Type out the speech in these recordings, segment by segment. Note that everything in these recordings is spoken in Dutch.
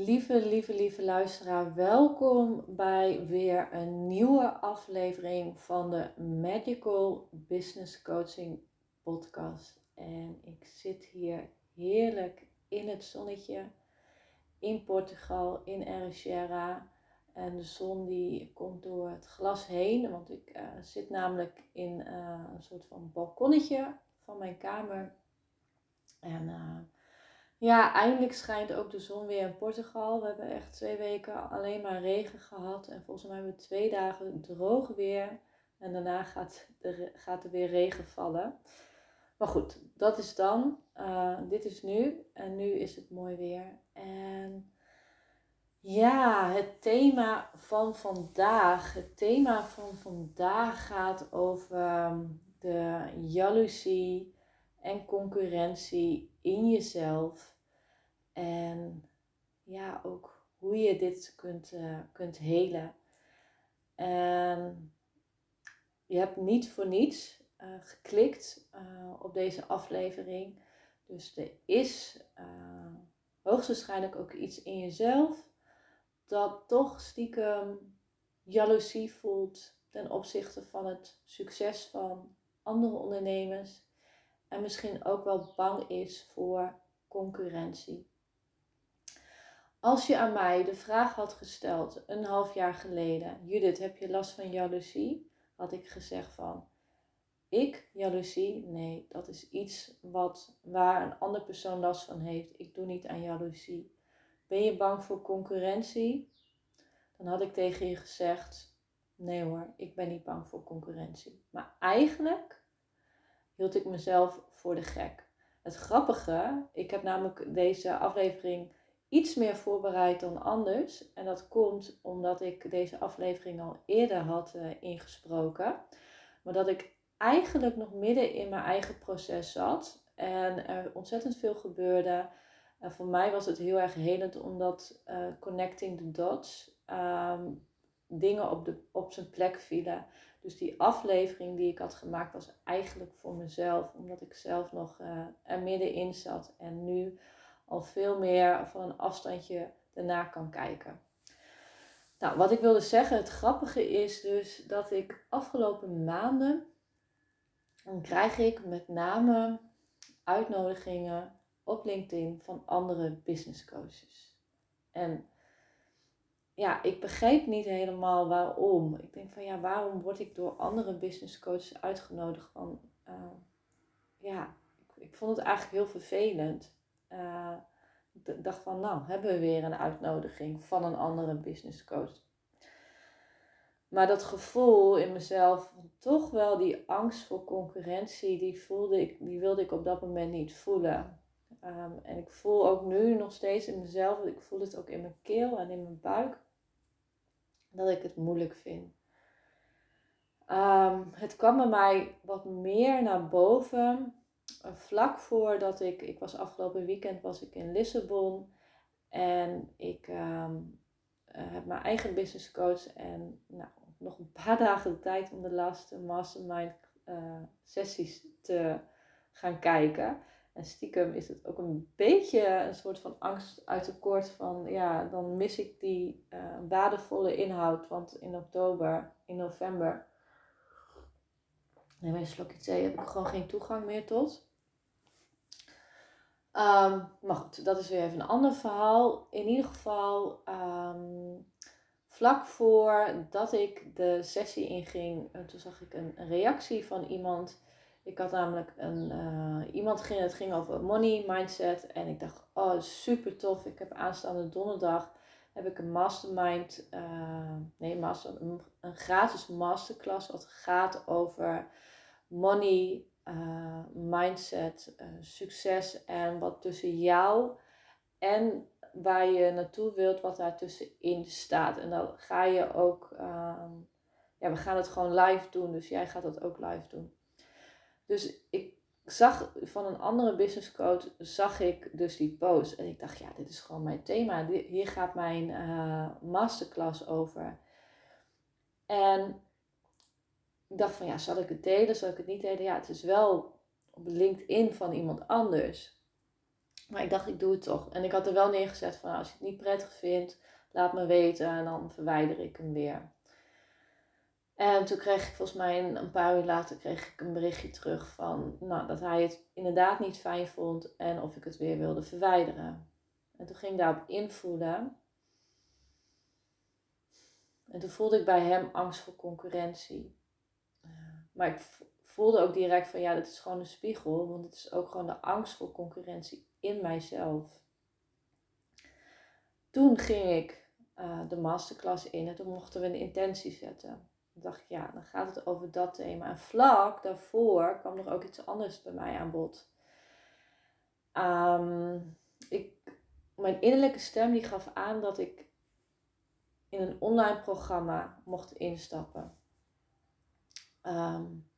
Lieve, lieve, lieve luisteraar, welkom bij weer een nieuwe aflevering van de Magical Business Coaching Podcast. En ik zit hier heerlijk in het zonnetje in Portugal, in Ericeira. En de zon die komt door het glas heen, want ik uh, zit namelijk in uh, een soort van balkonnetje van mijn kamer. En uh, ja, eindelijk schijnt ook de zon weer in Portugal. We hebben echt twee weken alleen maar regen gehad. En volgens mij hebben we twee dagen droog weer. En daarna gaat, gaat er weer regen vallen. Maar goed, dat is dan. dit is nu. En nu is het mooi weer. En ja, het thema van vandaag. Het thema van vandaag gaat over ehm, de jaloezie en concurrentie in jezelf. En ja, ook hoe je dit kunt, uh, kunt helen. En je hebt niet voor niets uh, geklikt uh, op deze aflevering. Dus er is hoogstwaarschijnlijk ook iets in jezelf dat toch stiekem jaloezie voelt ten opzichte van het succes van andere ondernemers en misschien ook wel bang is voor concurrentie. Als je aan mij de vraag had gesteld een half jaar geleden, Judith, heb je last van jaloezie? Had ik gezegd van, ik jaloezie? Nee, dat is iets wat, waar een andere persoon last van heeft. Ik doe niet aan jaloezie. Ben je bang voor concurrentie? Dan had ik tegen je gezegd: Nee hoor, ik ben niet bang voor concurrentie. Maar eigenlijk hield ik mezelf voor de gek. Het grappige, ik heb namelijk deze aflevering iets meer voorbereid dan anders. En dat komt omdat ik deze aflevering al eerder had uh, ingesproken. Maar dat ik eigenlijk nog midden in mijn eigen proces zat. En er ontzettend veel gebeurde. En voor mij was het heel erg helend omdat uh, connecting the dots um, dingen op, de, op zijn plek vielen. Dus die aflevering die ik had gemaakt was eigenlijk voor mezelf, omdat ik zelf nog uh, er middenin zat en nu al veel meer van een afstandje ernaar kan kijken. Nou, wat ik wilde zeggen, het grappige is dus dat ik afgelopen maanden, dan krijg ik met name uitnodigingen op LinkedIn van andere business coaches. En ja, ik begreep niet helemaal waarom. Ik denk van ja, waarom word ik door andere business coaches uitgenodigd? Van, uh, ja, ik, ik, vond het eigenlijk heel vervelend. Uh, ik dacht van nou, hebben we weer een uitnodiging van een andere business coach. Maar dat gevoel in mezelf, toch wel die angst voor concurrentie, die, voelde ik, die wilde ik op dat moment niet voelen. Um, en ik voel ook nu nog steeds in mezelf, ik voel het ook in mijn keel en in mijn buik, dat ik het moeilijk vind. Um, het kwam bij mij wat meer naar boven. Uh, vlak voordat ik, ik was afgelopen weekend was ik in Lissabon. En ik um, uh, heb mijn eigen business coach. En nou, nog een paar dagen de tijd om de laatste mastermind uh, sessies te gaan kijken. En stiekem is het ook een beetje een soort van angst uit tekort van, ja, dan mis ik die uh, waardevolle inhoud. Want in oktober, in november, neem een slokje thee, heb ik gewoon geen toegang meer tot. Um, maar goed, dat is weer even een ander verhaal. In ieder geval, um, vlak voordat ik de sessie inging, toen zag ik een reactie van iemand ik had namelijk een, uh, iemand ging, het ging over money mindset. En ik dacht, oh super tof. Ik heb aanstaande donderdag heb ik een mastermind, uh, nee, master, een, een, gratis masterclass wat gaat over money uh, mindset, succes en wat tussen jou en waar je naartoe wilt, wat daar tussenin staat. En dan ga je ook, ehm, ja, we gaan het gewoon live doen, dus jij gaat dat ook live doen. Dus ik zag van een andere business coach, zag ik dus die post. En ik dacht, ja, dit is gewoon mijn thema. Hier gaat mijn uh, masterclass over. En ik dacht van, ja, zal ik het delen? Zal ik het niet delen? Ja, het is wel op LinkedIn van iemand anders. Maar ik dacht, ik doe het toch. En ik had er wel neergezet van, als je het niet prettig vindt, laat me weten en dan verwijder ik hem weer. En toen kreeg ik volgens mij een, paar uur later kreeg ik een berichtje terug van nou, dat hij het inderdaad niet fijn vond en of ik het weer wilde verwijderen. En toen ging ik daarop invoelen. En toen voelde ik bij hem angst voor concurrentie. Maar ik voelde ook direct van ja, dat is gewoon een spiegel, want het is ook gewoon de angst voor concurrentie in mijzelf. Toen ging ik uh, de masterclass in en toen mochten we een intentie zetten. Toen dacht ik, ja, dan gaat het over dat thema. En vlak daarvoor kwam er ook iets anders bij mij aan bod. Um, ik, mijn innerlijke stem die gaf aan dat ik in een online programma mocht instappen. Um,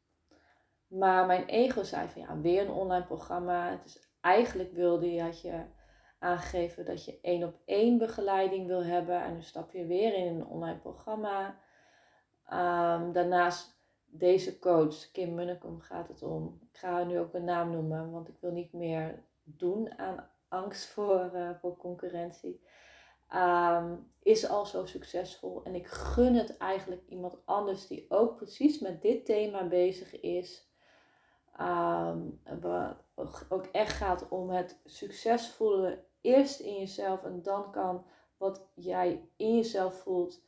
maar mijn ego zei van ja, weer een online programma. Het is, eigenlijk wilde je, had je aangegeven dat je één op één begeleiding wil hebben. En nu stap je weer in een online programma. Um, daarnaast deze coach, Kim Munnekom, gaat het om. Ik ga nu ook mijn naam noemen, want ik wil niet meer doen aan angst voor, uh, voor concurrentie. Um, is al zo succesvol. En ik gun het eigenlijk iemand anders die ook precies met dit thema bezig is. Um, wat ook echt gaat om het succesvolle eerst in jezelf en dan kan wat jij in jezelf voelt,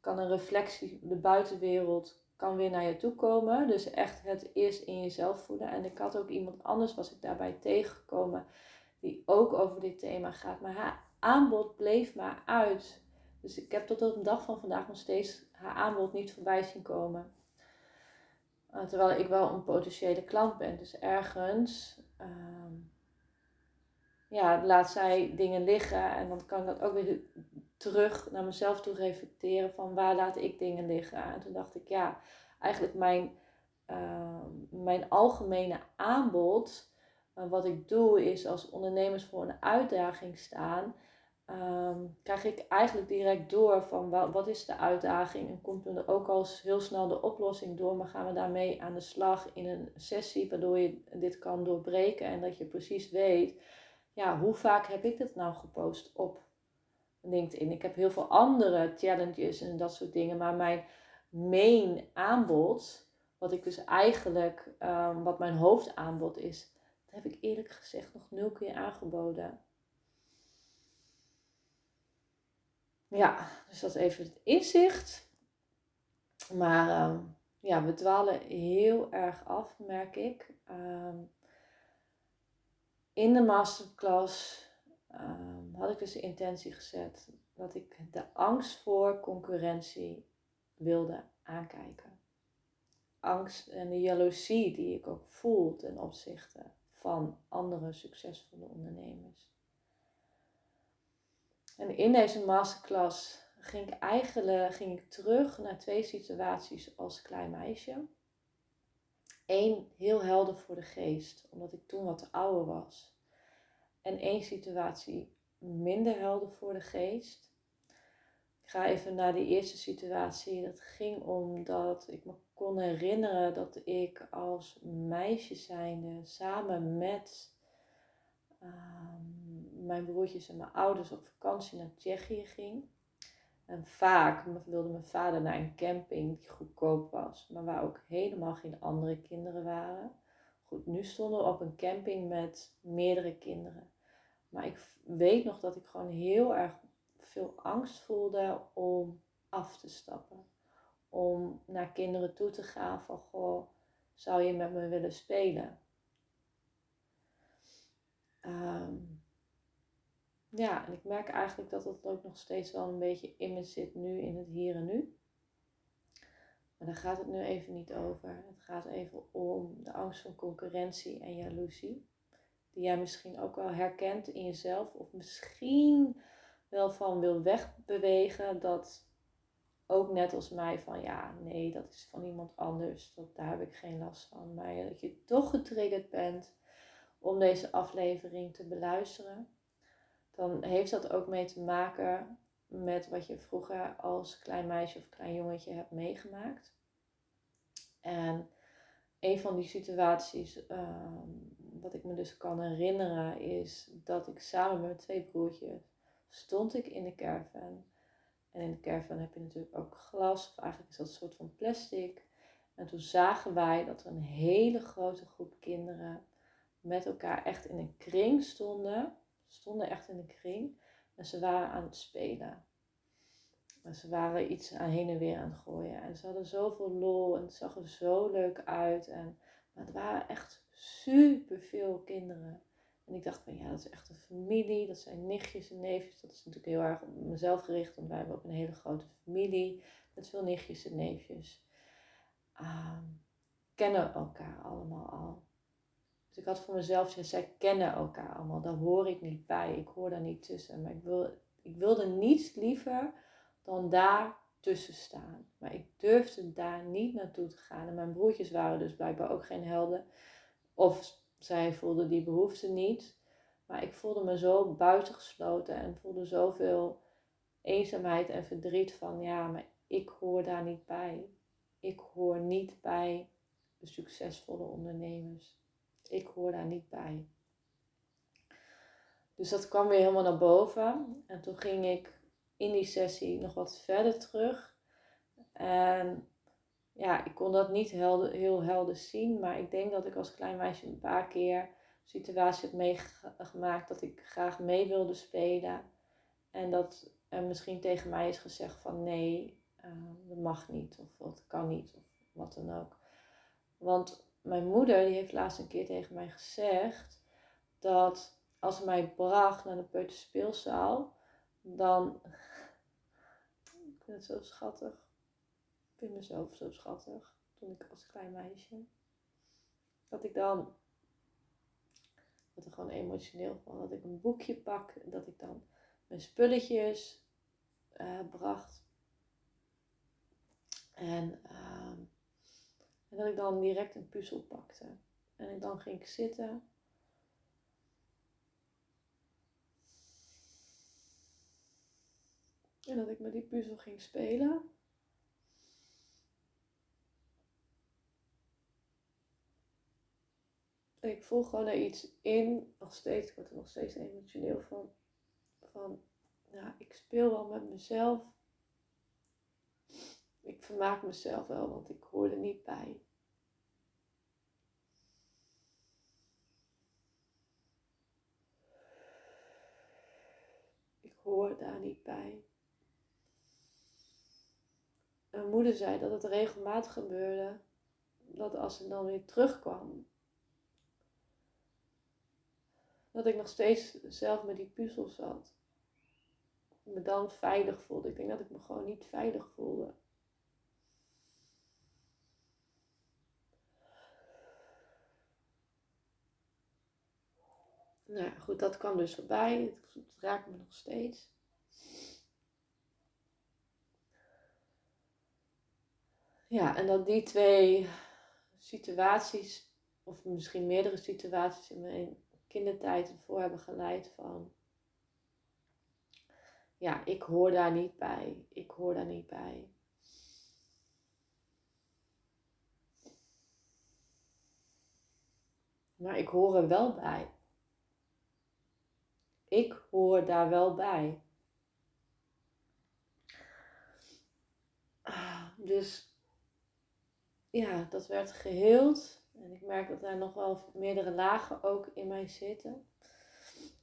kan een reflectie, de buitenwereld kan weer naar je toe komen. Dus echt het eerst in jezelf voelen. En ik had ook iemand anders, was ik daarbij tegengekomen, die ook over dit thema gaat. Maar haar aanbod bleef maar uit. Dus ik heb tot op de dag van vandaag nog steeds haar aanbod niet voorbij zien komen. Uh, terwijl ik wel een potentiële klant ben. Dus ergens uh, ja, laat zij dingen liggen. En dan kan dat ook weer terug naar mezelf toe reflecteren. Van waar laat ik dingen liggen. En toen dacht ik ja, eigenlijk mijn, uh, mijn algemene aanbod. Uh, wat ik doe is als ondernemers voor een uitdaging staan um, krijg ik eigenlijk direct door van wat is de uitdaging en komt er ook al heel snel de oplossing door, maar gaan we daarmee aan de slag in een sessie waardoor je dit kan doorbreken en dat je precies weet, ja, hoe vaak heb ik dit nou gepost op LinkedIn? Ik heb heel veel andere challenges en dat soort dingen, maar mijn main aanbod, wat ik dus eigenlijk, um, wat mijn hoofdaanbod is, dat heb ik eerlijk gezegd nog nul keer aangeboden. Ja, dus dat is even het inzicht. Maar ehm, ja, we dwalen heel erg af, merk ik. Ehm, in de masterclass um, had ik dus de intentie gezet dat ik de angst voor concurrentie wilde aankijken. Angst en de jaloezie die ik ook voel ten opzichte van andere succesvolle ondernemers. En in deze masterclass ging ik eigenlijk ging ik terug naar twee situaties als klein meisje. Eén heel helder voor de geest, omdat ik toen wat ouder was. En één situatie minder helder voor de geest. Ik ga even naar de eerste situatie. Dat ging om dat ik me kon herinneren dat ik als meisje zijnde samen met Ehm, mijn broertjes en mijn ouders op vakantie naar Tsjechië ging. En vaak wilde mijn vader naar een camping die goedkoop was, maar waar ook helemaal geen andere kinderen waren. Goed, nu stonden we op een camping met meerdere kinderen. Maar ik weet nog dat ik gewoon heel erg veel angst voelde om af te stappen. Om naar kinderen toe te gaan van, goh, zou je met me willen spelen? Um, ja, en ik merk eigenlijk dat dat ook nog steeds wel een beetje in me zit nu, in het hier en nu. Maar daar gaat het nu even niet over. Het gaat even om de angst van concurrentie en jaloezie. Die jij misschien ook wel herkent in jezelf. Of misschien wel van wil wegbewegen. Dat ook net als mij van ja, nee, dat is van iemand anders. Dat, daar heb ik geen last van. Maar dat je toch getriggerd bent om deze aflevering te beluisteren. Dan heeft dat ook mee te maken met wat je vroeger als klein meisje of klein jongetje hebt meegemaakt. En een van die situaties, ehm, wat ik me dus kan herinneren, is dat ik samen met mijn twee broertjes stond ik in de caravan. En in de caravan heb je natuurlijk ook glas, of eigenlijk is dat een soort van plastic. En toen zagen wij dat er een hele grote groep kinderen met elkaar echt in een kring stonden. Stonden echt in een kring. En ze waren aan het spelen. En ze waren iets aan heen en weer aan het gooien. En ze hadden zoveel lol en het zag er zo leuk uit. En, maar het waren echt super veel kinderen. En ik dacht van ja, dat is echt een familie. Dat zijn nichtjes en neefjes. Dat is natuurlijk heel erg op mezelf gericht. Want wij hebben ook een hele grote familie. Met veel nichtjes en neefjes. Um, kennen elkaar allemaal al. Dus ik had voor mezelf gezegd, zij kennen elkaar allemaal. Daar hoor ik niet bij. Ik hoor daar niet tussen. Maar ik, wil, ik wilde niets liever dan daar tussen staan. Maar ik durfde daar niet naartoe te gaan. En mijn broertjes waren dus blijkbaar ook geen helden. Of zij voelden die behoefte niet. Maar ik voelde me zo buitengesloten en voelde zoveel eenzaamheid en verdriet van ja, maar ik hoor daar niet bij. Ik hoor niet bij de succesvolle ondernemers. Ik hoor daar niet bij. Dus dat kwam weer helemaal naar boven. En toen ging ik in die sessie nog wat verder terug. En ja, ik kon dat niet helder, heel helder zien. Maar ik denk dat ik als klein meisje een paar keer situatie heb meegemaakt dat ik graag mee wilde spelen. En dat er misschien tegen mij is gezegd van nee, uh, dat mag niet. Of dat kan niet. Of wat dan ook. Want mijn moeder die heeft laatst een keer tegen mij gezegd dat als ze mij bracht naar de peuterspeelzaal, dan. Ik vind het zo schattig. Ik vind mezelf zo schattig. Toen ik als klein meisje. Dat ik dan. Dat er gewoon emotioneel van. Dat ik een boekje pak. Dat ik dan mijn spulletjes uh, bracht. En, uh, en dat ik dan direct een puzzel pakte. En dan ging ik zitten. En dat ik met die puzzel ging spelen. Ik voel gewoon er iets in, nog steeds, ik word er nog steeds emotioneel van. Van, ja, ik speel wel met mezelf. Ik vermaak mezelf wel, want ik hoor er niet bij. Ik hoor daar niet bij. Mijn moeder zei dat het regelmatig gebeurde. Dat als ze dan weer terugkwam, dat ik nog steeds zelf met die puzzel zat. Me dan veilig voelde. Ik denk dat ik me gewoon niet veilig voelde. Nou ja, goed, dat kwam dus voorbij. Het, raakt me nog steeds. Ja, en dat die twee situaties, of misschien meerdere situaties in mijn kindertijd ervoor hebben geleid van, ja, ik hoor daar niet bij, ik hoor daar niet bij. Maar ik hoor er wel bij. Ik hoor daar wel bij. Dus ja, dat werd geheeld. En ik merk dat er nog wel meerdere lagen ook in mij zitten.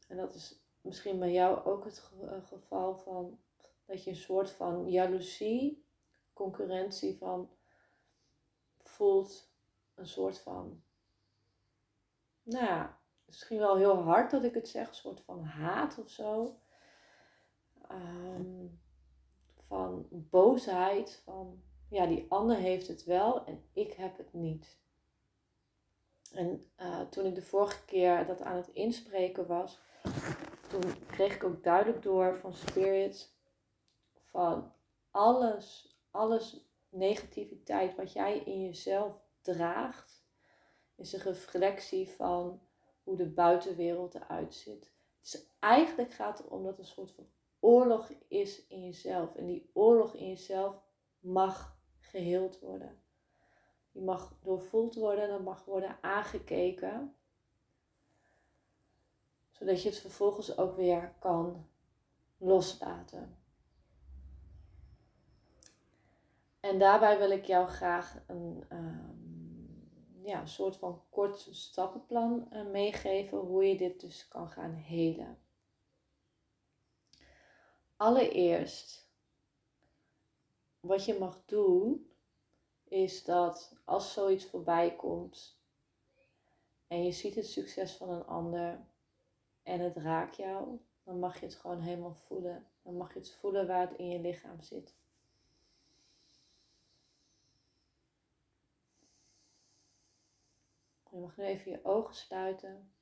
En dat is misschien bij jou ook het eh, geval van dat je een soort van jaloezie, concurrentie van voelt. Een soort van, nou ja, misschien wel heel hard dat ik het zeg, een soort van haat of zo. Um, van boosheid, van ja, die ander heeft het wel en ik heb het niet. En uh, toen ik de vorige keer dat aan het inspreken was, toen kreeg ik ook duidelijk door van Spirit van alles, alles negativiteit wat jij in jezelf draagt, is een reflectie van hoe de buitenwereld eruit ziet. Dus eigenlijk gaat het om dat een soort van oorlog is in jezelf. En die oorlog in jezelf mag geheeld worden. Die mag doorvoeld worden, dat mag worden aangekeken. Zodat je het vervolgens ook weer kan loslaten. En daarbij wil ik jou graag een um, ja, soort van kort stappenplan uh, meegeven hoe je dit dus kan gaan helen. Allereerst, wat je mag doen, is dat als zoiets voorbij komt en je ziet het succes van een ander en het raakt jou, dan mag je het gewoon helemaal voelen. Dan mag je het voelen waar het in je lichaam zit. Je mag nu even je ogen sluiten.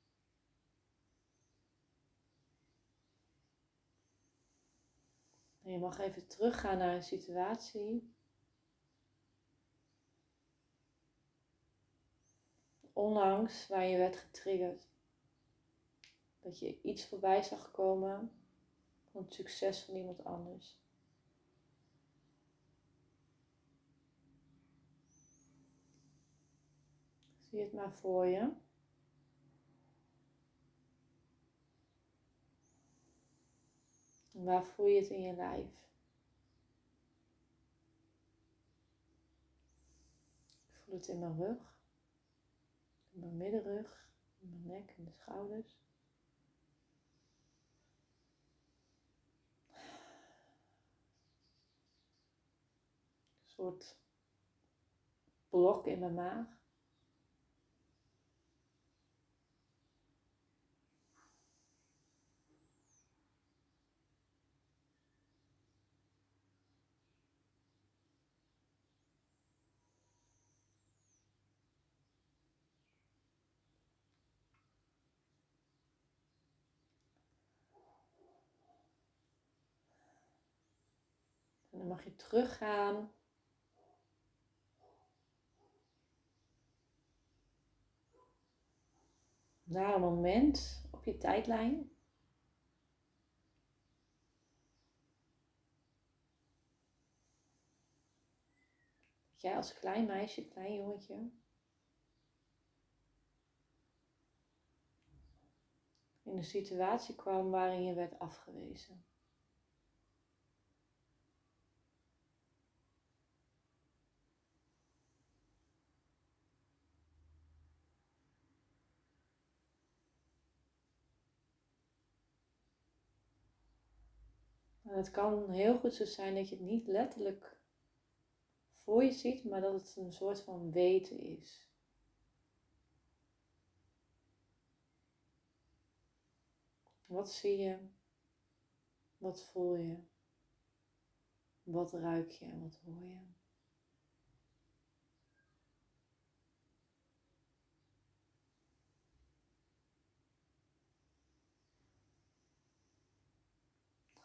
En je mag even teruggaan naar een situatie. Onlangs waar je werd getriggerd. Dat je iets voorbij zag komen van het succes van iemand anders. Zie het maar voor je. Waar voel je het in je lijf? Ik voel het in mijn rug, mijn middenrug, mijn nek en de schouders. Een soort blok in mijn maag. dan mag je teruggaan. Naar een moment op je tijdlijn. Dat jij als klein meisje, klein jongetje, in een situatie kwam waarin je werd afgewezen. Het kan heel goed zo zijn dat je het niet letterlijk voor je ziet, maar dat het een soort van weten is. Wat zie je? Wat voel je? Wat ruik je en wat hoor je?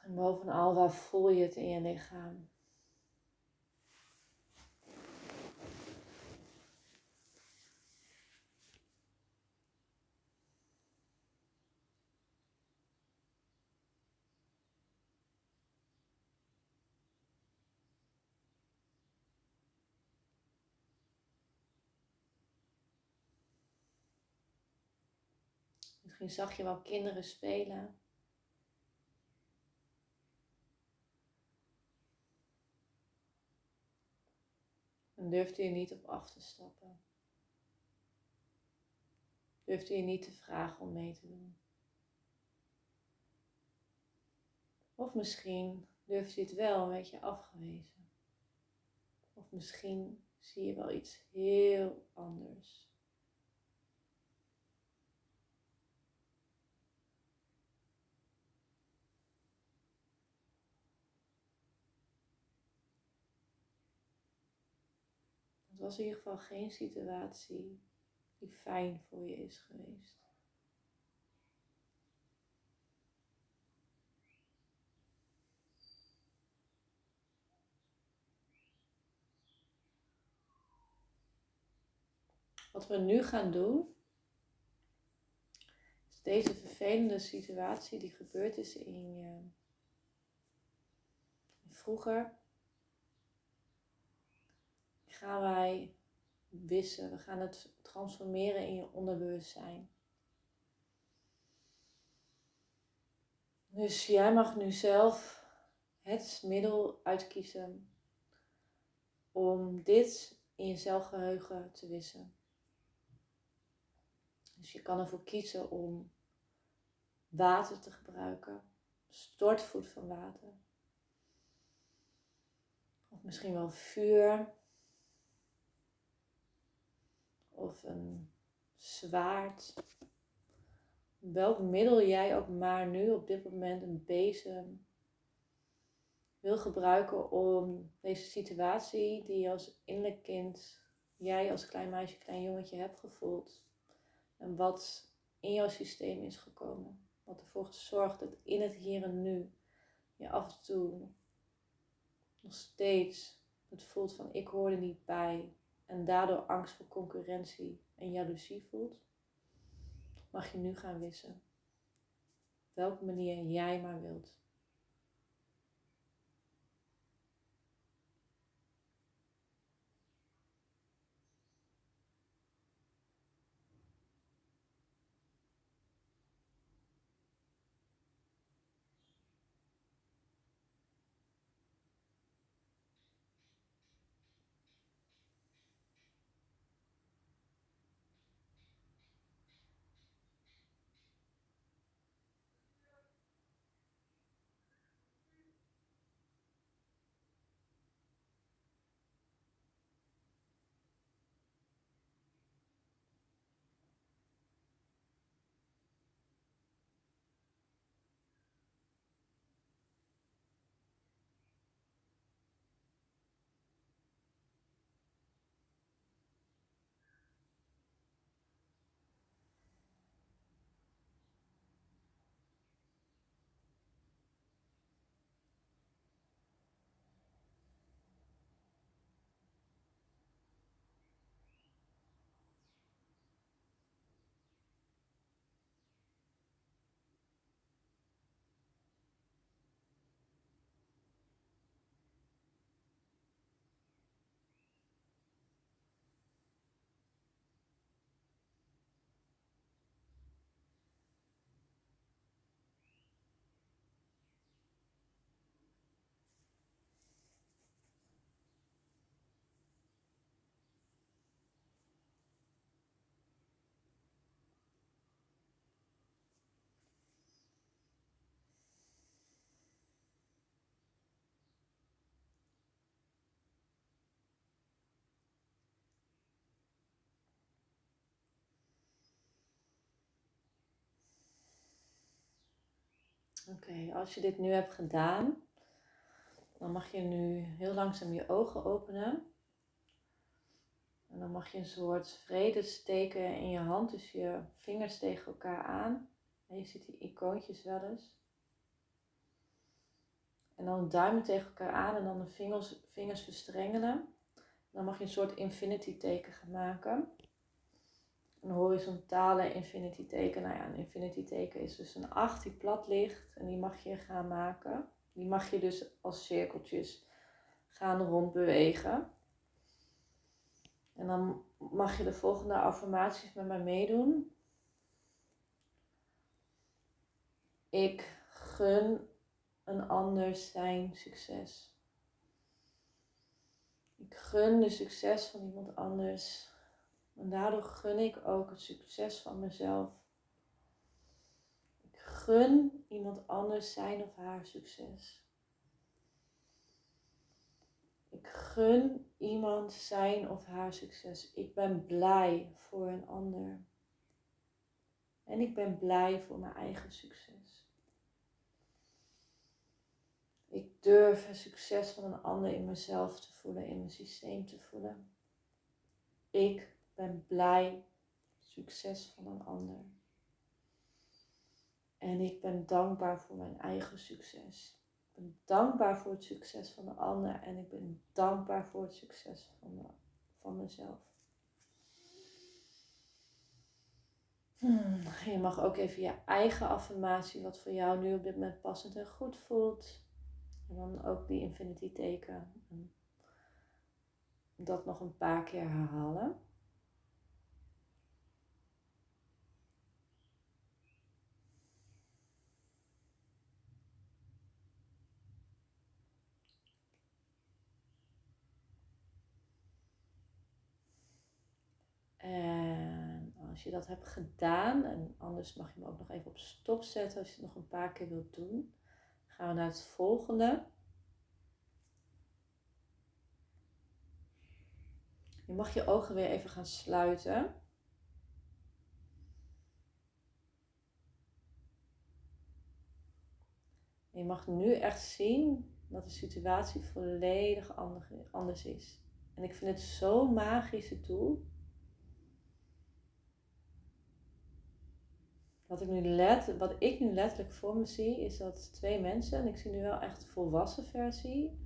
En bovenal, waar voel je het in je lichaam? Misschien zag je wel kinderen spelen. Durfde je niet op af te stappen. Durfde je niet te vragen om mee te doen. Of misschien durfde je het wel een beetje afgewezen. Of misschien zie je wel iets heel anders. Het was in ieder geval geen situatie die fijn voor je is geweest. Wat we nu gaan doen, is deze vervelende situatie die gebeurd is in je vroeger, gaan wij wissen, we gaan het transformeren in je onderbewustzijn. Dus jij mag nu zelf het middel uitkiezen om dit in je zelfgeheugen te wissen. Dus je kan ervoor kiezen om water te gebruiken, stortvoet van water. Of misschien wel vuur. Of een zwaard. Welk middel jij ook maar nu op dit moment een bezem wil gebruiken om deze situatie die je als innerlijk kind, jij als klein meisje, klein jongetje hebt gevoeld, en wat in jouw systeem is gekomen. Wat ervoor gezorgd dat in het hier en nu je af en toe nog steeds het voelt van ik hoor er niet bij. En daardoor angst voor concurrentie en jaloezie voelt. Mag je nu gaan wissen. Welke manier jij maar wilt. Oké, als je dit nu hebt gedaan, dan mag je nu heel langzaam je ogen openen. En dan mag je een soort vrede steken in je hand, dus je vingers tegen elkaar aan. En je ziet die icoontjes wel eens. En dan duimen tegen elkaar aan en dan de vingers, vingers verstrengelen. Dan mag je een soort infinity teken gaan maken een horizontale infinity teken. Nou ja, een infinity teken is dus een 8 die plat ligt en die mag je gaan maken. Die mag je dus als cirkeltjes gaan rondbewegen. En dan mag je de volgende affirmaties met mij meedoen. Ik gun een ander zijn succes. Ik gun de succes van iemand anders en daardoor gun ik ook het succes van mezelf. Ik gun iemand anders zijn of haar succes. Ik gun iemand zijn of haar succes. Ik ben blij voor een ander. En ik ben blij voor mijn eigen succes. Ik durf het succes van een ander in mezelf te voelen, in mijn systeem te voelen. Ik ben blij. Succes van een ander. En ik ben dankbaar voor mijn eigen succes. Ik ben dankbaar voor het succes van de ander. En ik ben dankbaar voor het succes van, van mezelf. Hmm, je mag ook even je eigen affirmatie, wat voor jou nu op dit moment passend en goed voelt. En dan ook die infinity teken. Dat nog een paar keer herhalen. En als je dat hebt gedaan, en anders mag je hem ook nog even op stop zetten als je het nog een paar keer wilt doen, gaan we naar het volgende. Je mag je ogen weer even gaan sluiten. je mag nu echt zien dat de situatie volledig anders is. En ik vind het zo'n magische tool. Wat ik, nu let, wat ik nu letterlijk voor me zie, is dat twee mensen, en ik zie nu wel echt de volwassen versie,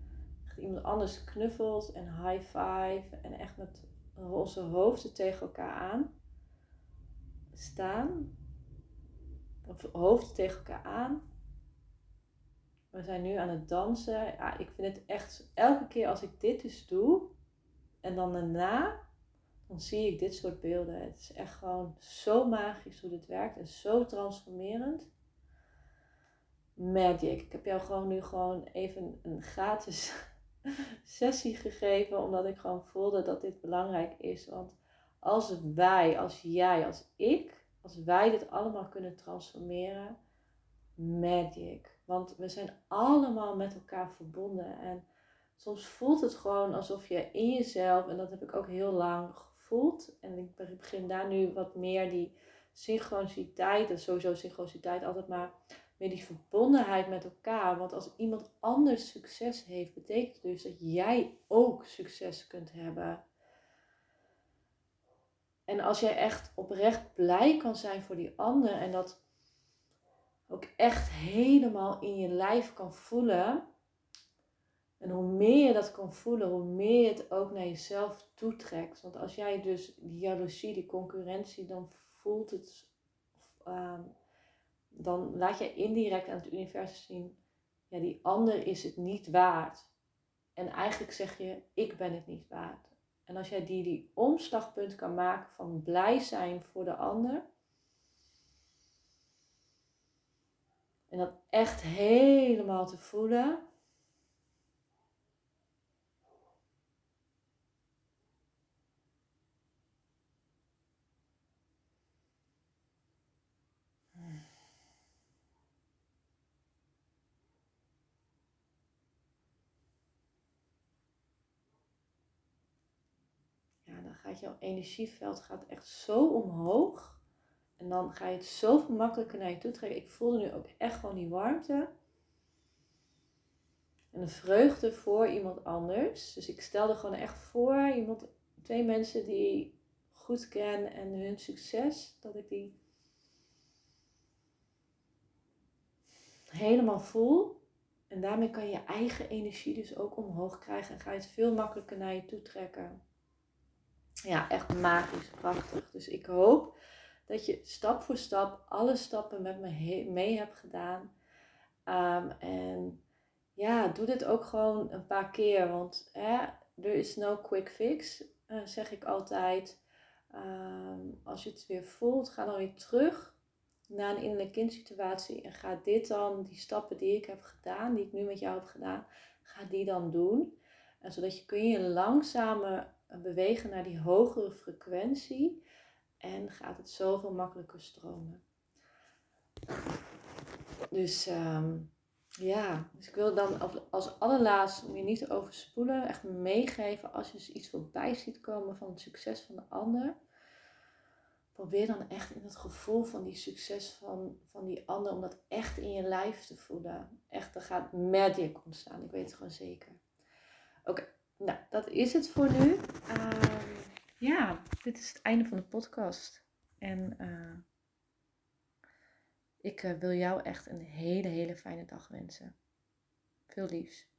echt iemand anders knuffelt en high five en echt met onze hoofden tegen elkaar aan staan. Of hoofden tegen elkaar aan. We zijn nu aan het dansen. Ja, ik vind het echt, elke keer als ik dit dus doe, en dan daarna dan zie ik dit soort beelden. Het is echt gewoon zo magisch hoe dit werkt en zo transformerend. Magic. Ik heb jou gewoon nu gewoon even een gratis sessie gegeven, omdat ik gewoon voelde dat dit belangrijk is. Want als wij, als jij, als ik, als wij dit allemaal kunnen transformeren, magic. Want we zijn allemaal met elkaar verbonden en soms voelt het gewoon alsof je in jezelf, en dat heb ik ook heel lang voelt. En ik begin daar nu wat meer die synchroniciteit, en sowieso synchroniciteit altijd maar meer die verbondenheid met elkaar. Want als iemand anders succes heeft, betekent dus dat jij ook succes kunt hebben. En als jij echt oprecht blij kan zijn voor die ander en dat ook echt helemaal in je lijf kan voelen, en hoe meer je dat kan voelen, hoe meer je het ook naar jezelf toetrekt. Want als jij dus die jaloezie, die concurrentie, dan voelt het, uh, dan laat je indirect aan het universum zien, ja, die ander is het niet waard. En eigenlijk zeg je, ik ben het niet waard. En als jij die, die omslagpunt kan maken van blij zijn voor de ander. En dat echt helemaal te voelen gaat jouw energieveld gaat echt zo omhoog. En dan ga je het zoveel makkelijker naar je toe trekken. Ik voelde nu ook echt gewoon die warmte. En een vreugde voor iemand anders. Dus ik stelde gewoon echt voor iemand, twee mensen die goed ken en hun succes. Dat ik die helemaal voel. En daarmee kan je je eigen energie dus ook omhoog krijgen. En ga je het veel makkelijker naar je toe trekken ja, echt magisch, prachtig. Dus ik hoop dat je stap voor stap alle stappen met me mee hebt gedaan. Ehm, en ja, doe dit ook gewoon een paar keer. Want er is no quick fix, uh, zeg ik altijd. Ehm, als je het weer voelt, ga dan weer terug naar een innerlijke kindsituatie. En ga dit dan, die stappen die ik heb gedaan, die ik nu met jou heb gedaan, ga die dan doen. En zodat je kun je langzamer bewegen naar die hogere frequentie en gaat het zoveel makkelijker stromen. Dus ehm, ja, dus ik wil dan als allerlaatst je niet overspoelen, echt meegeven als je dus iets voorbij ziet komen van het succes van de ander. Probeer dan echt in het gevoel van die succes van, van die ander, om dat echt in je lijf te voelen. Echt, er gaat magic ontstaan, ik weet het gewoon zeker. Oké, nou, dat is het voor nu. Ehm, ja, dit is het einde van de podcast. En uh, ik uh, wil jou echt een hele, hele fijne dag wensen. Veel liefs.